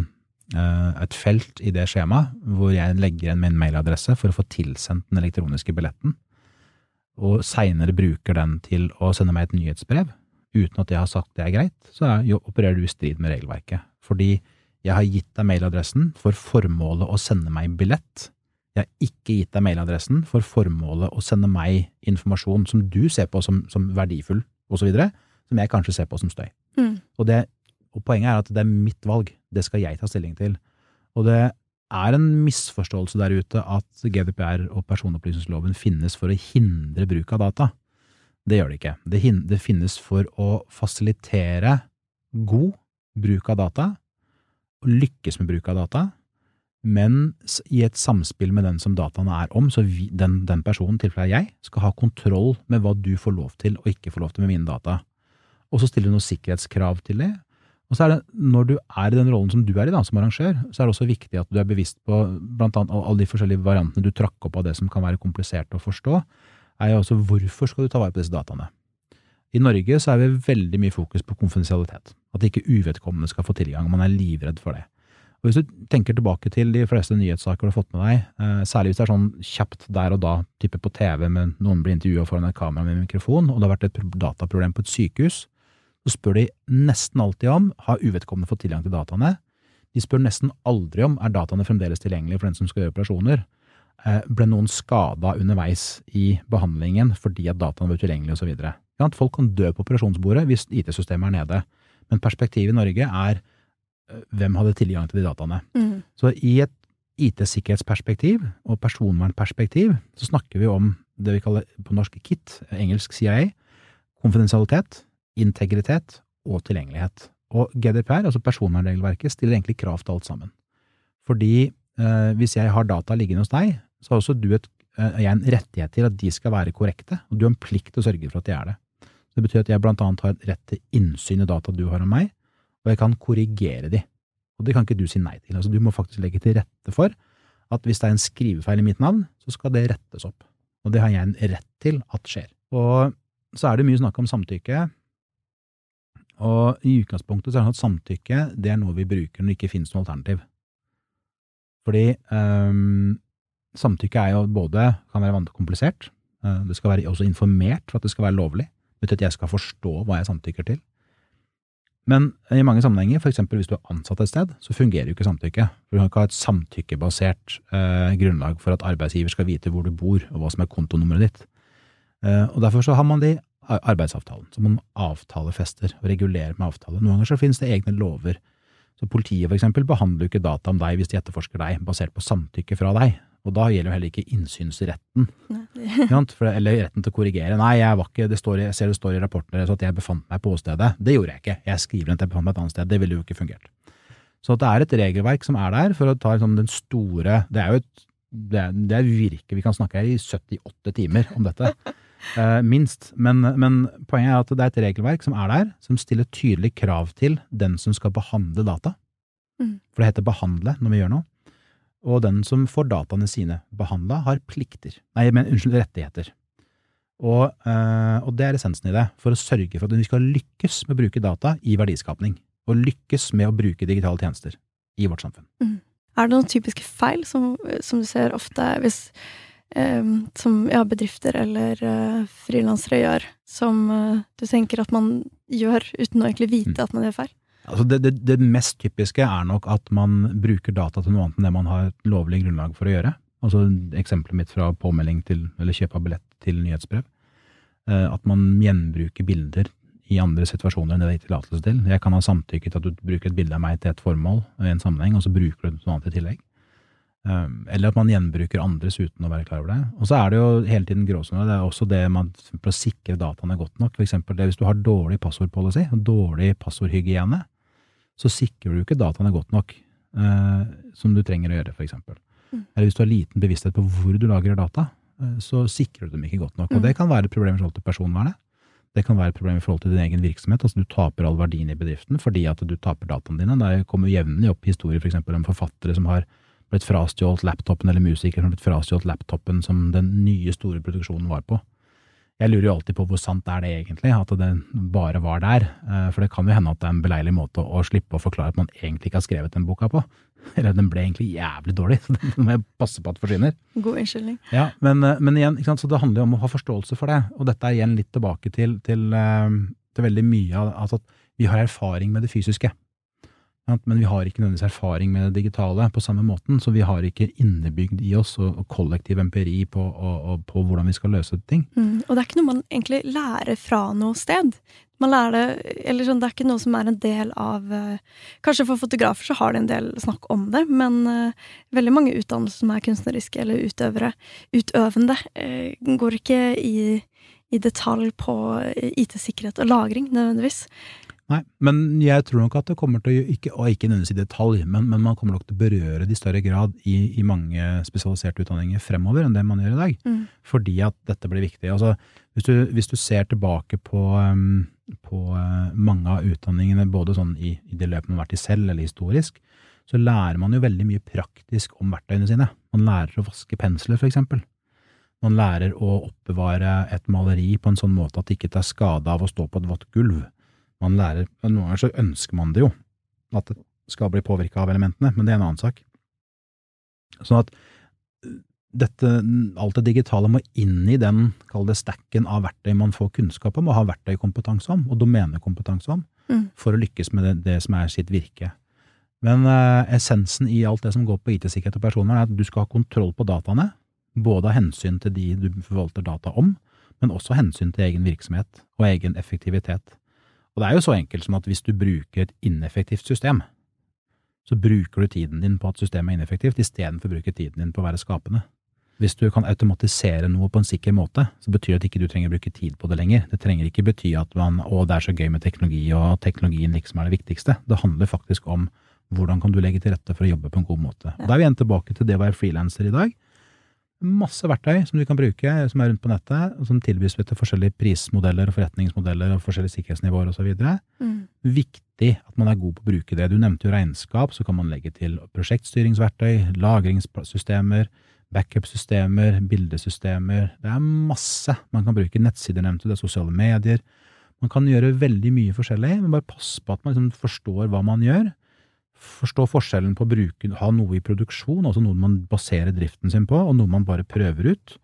uh, et felt i det skjemaet hvor jeg legger igjen min mailadresse for å få tilsendt den elektroniske billetten, og seinere bruker den til å sende meg et nyhetsbrev, uten at jeg har sagt det er greit, så opererer du i strid med regelverket. Fordi jeg har gitt deg mailadressen for formålet å sende meg billett. Jeg har ikke gitt deg mailadressen for formålet å sende meg informasjon som du ser på som, som verdifull, osv., som jeg kanskje ser på som støy. Mm. Og, det, og poenget er at det er mitt valg. Det skal jeg ta stilling til. Og det er en misforståelse der ute at GDPR og personopplysningsloven finnes for å hindre bruk av data. Det gjør det ikke. Det, det finnes for å fasilitere god bruk av data og lykkes med bruk av data, men i et samspill med den som dataene er om, så vi, den, den personen, tilfellet jeg, skal ha kontroll med hva du får lov til og ikke får lov til med mine data. Og så stiller du noen sikkerhetskrav til det. Og så er det, når du er i den rollen som du er i da, som arrangør, så er det også viktig at du er bevisst på blant annet alle de forskjellige variantene du trakk opp av det som kan være komplisert å forstå, er jo også hvorfor skal du ta vare på disse dataene. I Norge så er vi veldig mye fokus på konfidensialitet. At ikke uvedkommende skal få tilgang. Man er livredd for det. Og Hvis du tenker tilbake til de fleste nyhetssaker du har fått med deg, eh, særlig hvis det er sånn kjapt der og da, type på TV, men noen blir intervjua foran et kamera med mikrofon, og det har vært et dataproblem på et sykehus, så spør de nesten alltid om har uvedkommende fått tilgang til dataene. De spør nesten aldri om er dataene fremdeles tilgjengelige for den som skal gjøre operasjoner. Eh, ble noen skada underveis i behandlingen fordi at dataene var utilgjengelige osv. Folk kan dø på operasjonsbordet hvis IT-systemet er nede, men perspektivet i Norge er hvem hadde tilgang til de dataene. Mm. Så i et IT-sikkerhetsperspektiv og personvernperspektiv så snakker vi om det vi kaller på norsk KIT, engelsk CIA, konfidensialitet, integritet og tilgjengelighet. Og GDPR, altså personvernregelverket, stiller egentlig krav til alt sammen. Fordi eh, hvis jeg har data liggende hos deg, så har også du et, eh, jeg en rettighet til at de skal være korrekte, og du har en plikt til å sørge for at de er det. Så det betyr at jeg blant annet har rett til innsyn i data du har om meg, og jeg kan korrigere de. Og det kan ikke du si nei til. Altså, du må faktisk legge til rette for at hvis det er en skrivefeil i mitt navn, så skal det rettes opp. Og det har jeg en rett til at skjer. Og så er det mye snakk om samtykke. Og i utgangspunktet så er det sånn at samtykke det er noe vi bruker når det ikke finnes noe alternativ. Fordi um, samtykke er jo både kan være komplisert, uh, det skal være også informert for at det skal være lovlig. Det betyr at jeg skal forstå hva jeg samtykker til. Men i mange sammenhenger, f.eks. hvis du er ansatt et sted, så fungerer jo ikke samtykke. For Du kan ikke ha et samtykkebasert eh, grunnlag for at arbeidsgiver skal vite hvor du bor, og hva som er kontonummeret ditt. Eh, og Derfor så har man de arbeidsavtalen, så man avtalefester og regulerer med avtale. Noen ganger så finnes det egne lover. Så Politiet for eksempel behandler jo ikke data om deg hvis de etterforsker deg basert på samtykke fra deg. Og da gjelder jo heller ikke innsynsretten. For, eller retten til å korrigere. Nei, jeg var ikke, det står, jeg ser det står i rapporten deres at jeg befant meg på åstedet. Det gjorde jeg ikke. Jeg skriver at jeg befant meg et annet sted. Det ville jo ikke fungert. Så det er et regelverk som er der for å ta liksom den store Det er jo et det er, det er virke, Vi kan snakke her i 78 timer om dette. eh, minst. Men, men, poenget er at det er et regelverk som er der, som stiller tydelig krav til den som skal behandle data. Mm. For det heter behandle når vi gjør noe. Og den som får dataene sine behandla, har plikter. Nei, men unnskyld, rettigheter. Og, uh, og, det er essensen i det, for å sørge for at vi skal lykkes med å bruke data i verdiskapning. Og lykkes med å bruke digitale tjenester i vårt samfunn. Mm. Er det noen typiske feil som, som du ser ofte hvis Um, som ja, bedrifter eller uh, frilansere gjør, som uh, du tenker at man gjør uten å egentlig vite mm. at man gjør feil? Altså det, det, det, mest typiske er nok at man bruker data til noe annet enn det man har et lovlig grunnlag for å gjøre. Altså Eksempelet mitt fra påmelding til, eller kjøp av billett til nyhetsbrev. Uh, at man gjenbruker bilder i andre situasjoner enn det det gitt tillatelse til. Jeg kan ha samtykket til at du bruker et bilde av meg til et formål i en sammenheng, og så bruker du noe annet i tillegg. Um, eller at man gjenbruker andres uten å være klar over det. Og så er det jo hele tiden gråsone. Det er også det man, for å sikre dataene godt nok. For eksempel det, hvis du har dårlig passordpolicy dårlig passordhygiene, så sikrer du ikke dataene godt nok eh, som du trenger å gjøre, for eksempel. Mm. Eller hvis du har liten bevissthet på hvor du lagrer data, eh, så sikrer du dem ikke godt nok. Mm. Og det kan være et problem i forhold til personvernet. Det kan være et problem i forhold til din egen virksomhet. altså Du taper all verdien i bedriften fordi at du taper dataene dine. Det kommer jevnlig opp historier for eksempel, om forfattere som har blitt frastjålet laptopen, eller musikere som har blitt frastjålet laptopen som den nye, store produksjonen var på. Jeg lurer jo alltid på hvor sant er det egentlig, at det bare var der. Eh, for det kan jo hende at det er en beleilig måte å slippe å forklare at man egentlig ikke har skrevet den boka på. Eller den ble egentlig jævlig dårlig, så den må jeg passe på at forsvinner. God unnskyldning. Ja, men, eh, men igjen, så det handler jo om å ha forståelse for det. Og dette er igjen litt tilbake til, til, eh, til veldig mye av altså at vi har erfaring med det fysiske. Men vi har ikke nødvendigvis erfaring med det digitale på samme måten, så vi har ikke innebygd i oss og, kollektiv empiri på, og, og på, hvordan vi skal løse ting. Mm, og det er ikke noe man egentlig lærer fra noe sted. Man lærer det, eller sånn, det er ikke noe som er en del av uh, Kanskje for fotografer så har de en del snakk om det, men uh, veldig mange utdannelser som er kunstneriske eller utøvere, utøvende, uh, går ikke i, i detalj på IT-sikkerhet og lagring nødvendigvis. Nei, men jeg tror nok at det kommer til å ikke, og ikke nødvendigvis i detalj, men, men, man kommer nok til å berøre det i større grad i, i, mange spesialiserte utdanninger fremover enn det man gjør i dag. Mm. Fordi at dette blir viktig. Altså, hvis, du, hvis du ser tilbake på, um, på uh, mange av utdanningene, både sånn i, i det løpet man har vært i selv, eller historisk, så lærer man jo veldig mye praktisk om verktøyene sine. Man lærer å vaske pensler, for eksempel. Man lærer å oppbevare et maleri på en sånn måte at det ikke tar skade av å stå på et vått gulv man lærer Noen ganger så ønsker man det jo, at det skal bli påvirka av elementene, men det er en annen sak. Sånn at eh, dette, alt det digitale må inn i den, kall det stacken av verktøy man får kunnskap om, og har verktøykompetanse om, og domenekompetanse om, Mm. for å lykkes med det, det som er sitt virke. Men eh, essensen i alt det som går på IT-sikkerhet og personvern, er at du skal ha kontroll på dataene, både av hensyn til de du forvalter data om, men også hensyn til egen virksomhet og egen effektivitet. Og det er jo så enkelt som at hvis du bruker et ineffektivt system, så bruker du tiden din på at systemet er ineffektivt, istedenfor å bruke tiden din på å være skapende. Hvis du kan automatisere noe på en sikker måte, så betyr det at ikke du trenger å bruke tid på det lenger. Det trenger ikke bety at man, å, det er så gøy med teknologi, og teknologien liksom er det viktigste. Det handler faktisk om hvordan kan du legge til rette for å jobbe på en god måte. Og Da er vi igjen tilbake til det å være frilanser i dag. Masse verktøy som du kan bruke, som er rundt på nettet, og som tilbys til forskjellige prismodeller og forretningsmodeller og forskjellige sikkerhetsnivåer osv. Mm. Viktig at man er god på å bruke det. Du nevnte jo regnskap, så kan man legge til prosjektstyringsverktøy, lagringssystemer, backup-systemer, bildesystemer. Det er masse man kan bruke. Nettsider nevnte det sosiale medier. Man kan gjøre veldig mye forskjellig, men bare pass på at man liksom forstår hva man gjør. Forstå forskjellen på å bruke, ha noe i produksjon, altså noe man baserer driften sin på, og noe man bare prøver ut.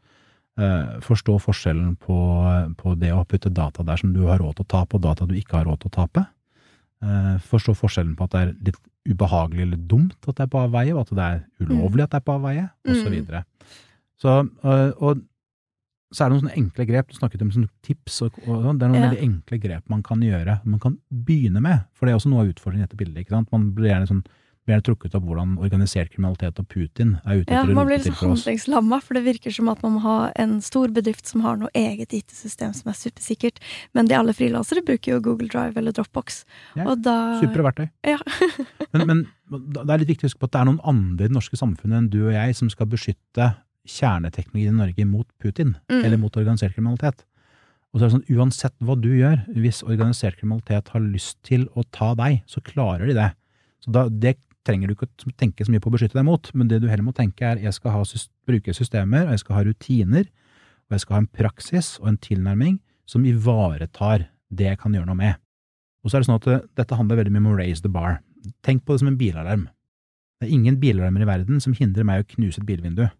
Eh, forstå forskjellen på, på det å putte data der som du har råd til å tape, og data du ikke har råd til å tape. Eh, forstå forskjellen på at det er litt ubehagelig eller dumt at det er på avveie, og at det er ulovlig at det er på avveie, og så Mm. videre. Så, og, og så er det noen sånne enkle grep. Du snakket om sånne tips, og, og sånn. det er noen Ja. veldig enkle grep man kan gjøre. Man kan begynne med, for det er også noe av utfordringen i dette bildet. ikke sant? Man blir gjerne, sånn, blir gjerne trukket opp hvordan organisert kriminalitet og Putin er ute Ja, etter å man blir rote til litt blir litt handlingslamma, for det virker som at man må ha en stor bedrift som har noe eget IT-system som er supersikkert. Men de alle frilansere bruker jo Google Drive eller Dropbox. Ja, Og da Supre verktøy. Ja. men, men det er litt viktig å huske på at det er noen andre i det norske samfunnet enn du og jeg som skal beskytte kjerneteknologien i Norge mot Putin, Mm. eller mot organisert kriminalitet. Og så er det sånn, uansett hva du gjør, hvis organisert kriminalitet har lyst til å ta deg, så klarer de det. Så da, det trenger du ikke å tenke så mye på å beskytte deg mot, men det du heller må tenke er, jeg skal ha, bruke systemer, og jeg skal ha rutiner, og jeg skal ha en praksis og en tilnærming som ivaretar det jeg kan gjøre noe med. Og så er det sånn at dette handler veldig mye om å raise the bar. Tenk på det som en bilalarm. Det er ingen bilalarmer i verden som hindrer meg å knuse et bilvindu.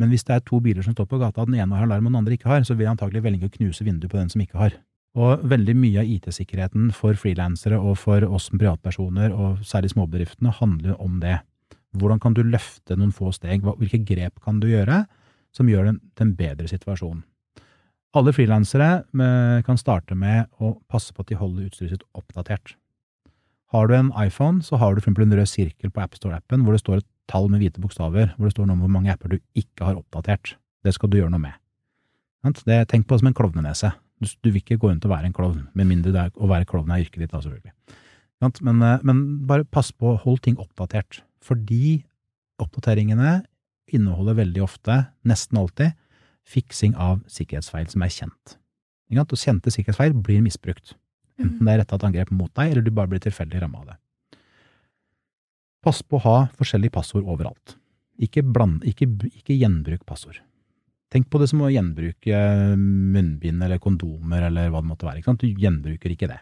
Men hvis det er to biler som står på gata, og den ene har alarm og den andre ikke har, så vil jeg antagelig velge å knuse vinduet på den som ikke har. Og veldig mye av IT-sikkerheten for frilansere og for oss som privatpersoner, og særlig småbedriftene, handler om det. Hvordan kan du løfte noen få steg? Hvilke grep kan du gjøre som gjør den til en bedre situasjon? Alle frilansere eh, kan starte med å passe på at de holder utstyret sitt oppdatert. Har du en iPhone, så har du for eksempel en rød sirkel på AppStore-appen hvor det står et tall med hvite bokstaver, hvor det står noe om hvor mange apper du ikke har oppdatert. Det skal du gjøre noe med. Det, tenk på det som en klovnenese. Du, du vil ikke gå rundt og være en klovn, med mindre det er å være klovn er yrket ditt, da, selvfølgelig. Men, eh, men bare pass på, hold ting oppdatert. Fordi oppdateringene inneholder veldig ofte, nesten alltid, fiksing av sikkerhetsfeil som er kjent. Og kjente sikkerhetsfeil blir misbrukt. Enten det er retta et angrep mot deg, eller du bare blir tilfeldig ramma av det. Pass på å ha forskjellige passord overalt. Ikke, bland, ikke, ikke gjenbruk passord. Tenk på det som å gjenbruke munnbind eller kondomer eller hva det måtte være. Du gjenbruker ikke det.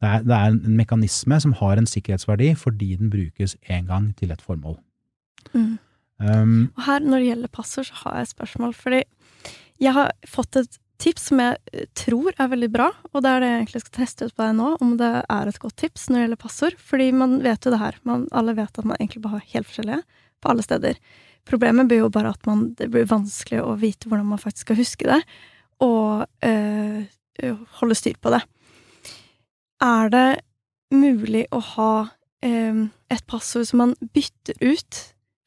Det er, det er en mekanisme som har en sikkerhetsverdi fordi den brukes én gang til et formål. Mm. Um, Og her, når det gjelder passord, så har jeg et spørsmål. Fordi jeg har fått et tips som jeg eh, tror er veldig bra, og det er det jeg egentlig skal teste ut på deg nå, om det er et godt tips når det gjelder passord. Fordi man vet jo det her. Man, alle vet at man egentlig bare har helt forskjellige på alle steder. Problemet blir jo bare at man, det blir vanskelig å vite hvordan man faktisk skal huske det, og øh, holde styr på det. Er det mulig å ha øh, et passord som man bytter ut,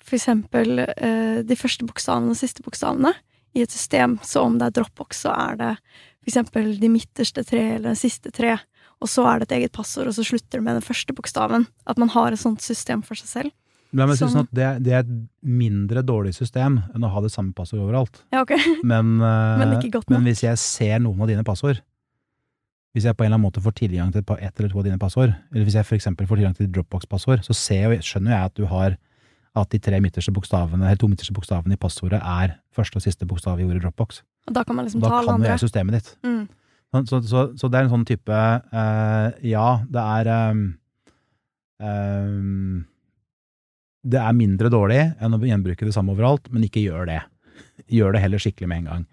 for eksempel øh, de første bokstavene og siste bokstavene, i et system, så om det er Dropbox, så er det eksempel de midterste tre eller de siste tre, og så er det et eget passord, og så slutter det med den første bokstaven. At man har et sånt system for seg selv. la meg si sånn at det, det er et mindre dårlig system enn å ha det samme passord overalt. Ja, ok. Men, eh, Men men hvis jeg ser noen av dine passord, hvis jeg på en eller annen måte får tilgang til et ett eller to av dine passord, eller hvis jeg eksempel får tilgang til Dropbox-passord, så ser jeg, skjønner jeg at du har at de tre midterste bokstavene, eller to midterste bokstavene i passordet er første og siste bokstav i ordet Dropbox. Og da kan man liksom Da ta alle kan jo gjøre jeg systemet ditt. Mm. Så, så, så, så det er en sånn type uh, Ja, det er um, Um, det er mindre dårlig enn å gjenbruke det samme overalt, men ikke gjør det. Gjør det heller skikkelig med en gang.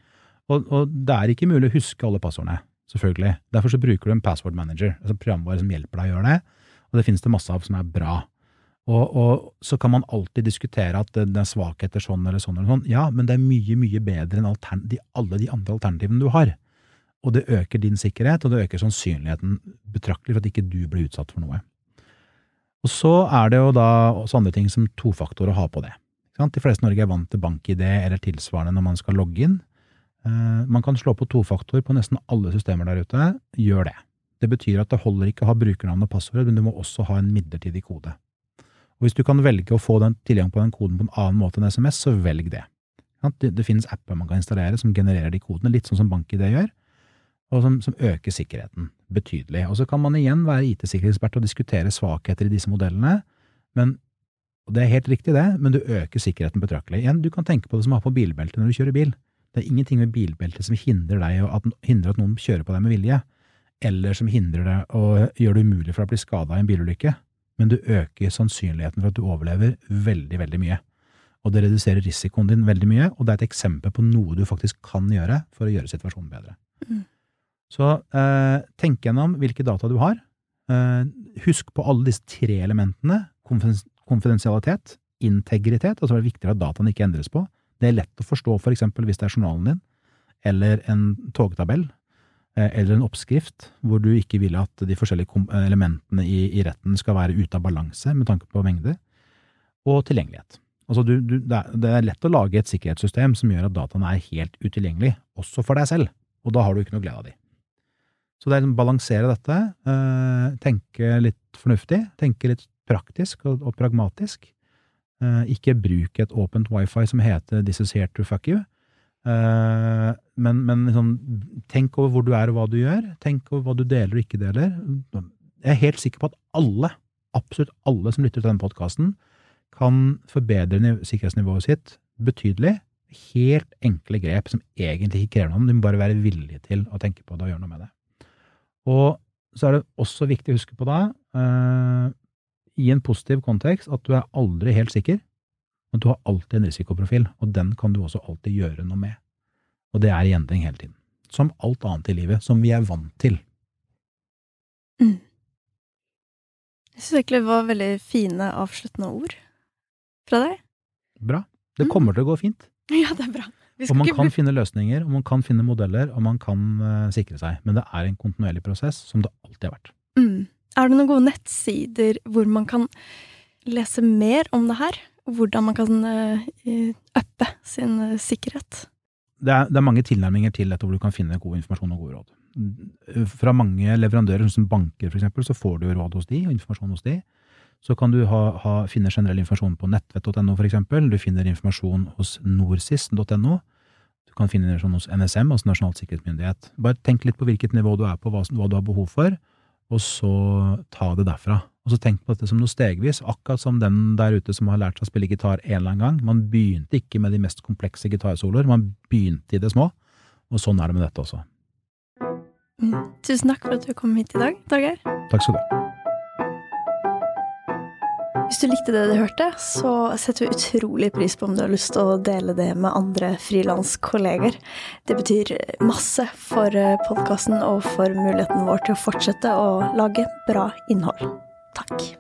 Og, og det er ikke mulig å huske alle passordene, selvfølgelig. Derfor så bruker du en password manager, altså programvare som hjelper deg å gjøre det, og det finnes det masse av som er bra. Og, og, så kan man alltid diskutere at det, er svakheter sånn eller sånn eller sånn. Ja, men det er mye, mye bedre enn de, alle de andre alternativene du har. Og det øker din sikkerhet, og det øker sannsynligheten betraktelig for at ikke du blir utsatt for noe. Og så er det jo da også andre ting som tofaktor å ha på det. De fleste i Norge er vant til bank-ID eller tilsvarende når man skal logge inn. Eh, man kan slå på tofaktor på nesten alle systemer der ute. Gjør det. Det betyr at det holder ikke å ha brukernavn og passord, men du må også ha en midlertidig kode. Og Hvis du kan velge å få den tilgang på den koden på en annen måte enn SMS, så velg det. Det, finnes apper man kan installere som genererer de kodene, litt sånn som BankID gjør og som, som, øker sikkerheten betydelig. Og så kan man igjen være IT-sikkerhetsekspert og diskutere svakheter i disse modellene, men det er helt riktig, det, men du øker sikkerheten betraktelig. Igjen, du kan tenke på det som å ha på bilbelte når du kjører bil. Det er ingenting med bilbeltet som hindrer deg at, hindrer at noen kjører på deg med vilje, eller som hindrer deg og gjør det umulig for deg å bli skada i en bilulykke, men du øker sannsynligheten for at du overlever veldig, veldig mye. Og det reduserer risikoen din veldig mye, og det er et eksempel på noe du faktisk kan gjøre for å gjøre situasjonen bedre. Mm. Så eh, tenk gjennom hvilke data du har. Eh, husk på alle disse tre elementene. Konfidensialitet, integritet, altså det er viktigere at dataene ikke endres på. Det er lett å forstå for eksempel hvis det er journalen din, eller en togtabell, eller en oppskrift hvor du ikke vil at de forskjellige elementene i, i retten skal være ute av balanse med tanke på mengde, og tilgjengelighet. Altså du, du, det er lett å lage et sikkerhetssystem som gjør at dataene er helt utilgjengelig, også for deg selv, og da har du ikke noe glede av de. Så det er å balansere dette, eh, tenke litt fornuftig, tenke litt praktisk og, og pragmatisk. Eh, ikke bruk et åpent wifi som heter 'this is here to fuck you'. Men, men liksom, tenk over hvor du er og hva du gjør. Tenk over hva du deler og ikke deler. Jeg er helt sikker på at alle, absolutt alle som lytter til denne podkasten, kan forbedre sikkerhetsnivået sitt betydelig. Helt enkle grep som egentlig ikke krever noe, du må bare være villig til å tenke på det og gjøre noe med det. Og så er det også viktig å huske på da, uh, i en positiv kontekst, at du er aldri helt sikker, men du har alltid en risikoprofil, og den kan du også alltid gjøre noe med. Og det er i endring hele tiden. Som alt annet i livet, som vi er vant til. Mm. Jeg syns egentlig det var veldig fine avsluttende ord fra deg. Bra. Det mm. kommer mm. til å gå fint. Ja, det er bra. Og man kan finne løsninger, og man kan finne modeller, og man kan uh, sikre seg. Men det er en kontinuerlig prosess, som det alltid har vært. Mm. Er det noen gode nettsider hvor man kan lese mer om det her? Hvordan man kan uh, uppe sin uh, sikkerhet? Det er, det er, mange tilnærminger til dette hvor du kan finne god informasjon og gode råd. Fra mange leverandører, som banker eksempel, så får du råd hos de, og informasjon hos de. Så kan du ha, ha, finne generell informasjon på nettvett.no, eksempel. Du finner informasjon hos norsis.no. Du kan finne informasjon hos NSM, altså Nasjonal sikkerhetsmyndighet. Bare tenk litt på hvilket nivå du er på, hva, hva du har behov for, og så ta det derfra. Og så tenk på dette som noe stegvis, akkurat som den der ute som har lært seg å spille gitar en eller annen gang. Man begynte ikke med de mest komplekse gitarsoloer, man begynte i det små. Og sånn er det med dette også. Tusen takk for at du kom hit i dag, Torgeir. Takk skal du ha. Hvis du likte det du hørte, så setter vi utrolig pris på om du har lyst til å dele det med andre frilanskolleger. Det betyr masse for podkasten og for muligheten vår til å fortsette å lage bra innhold. Takk.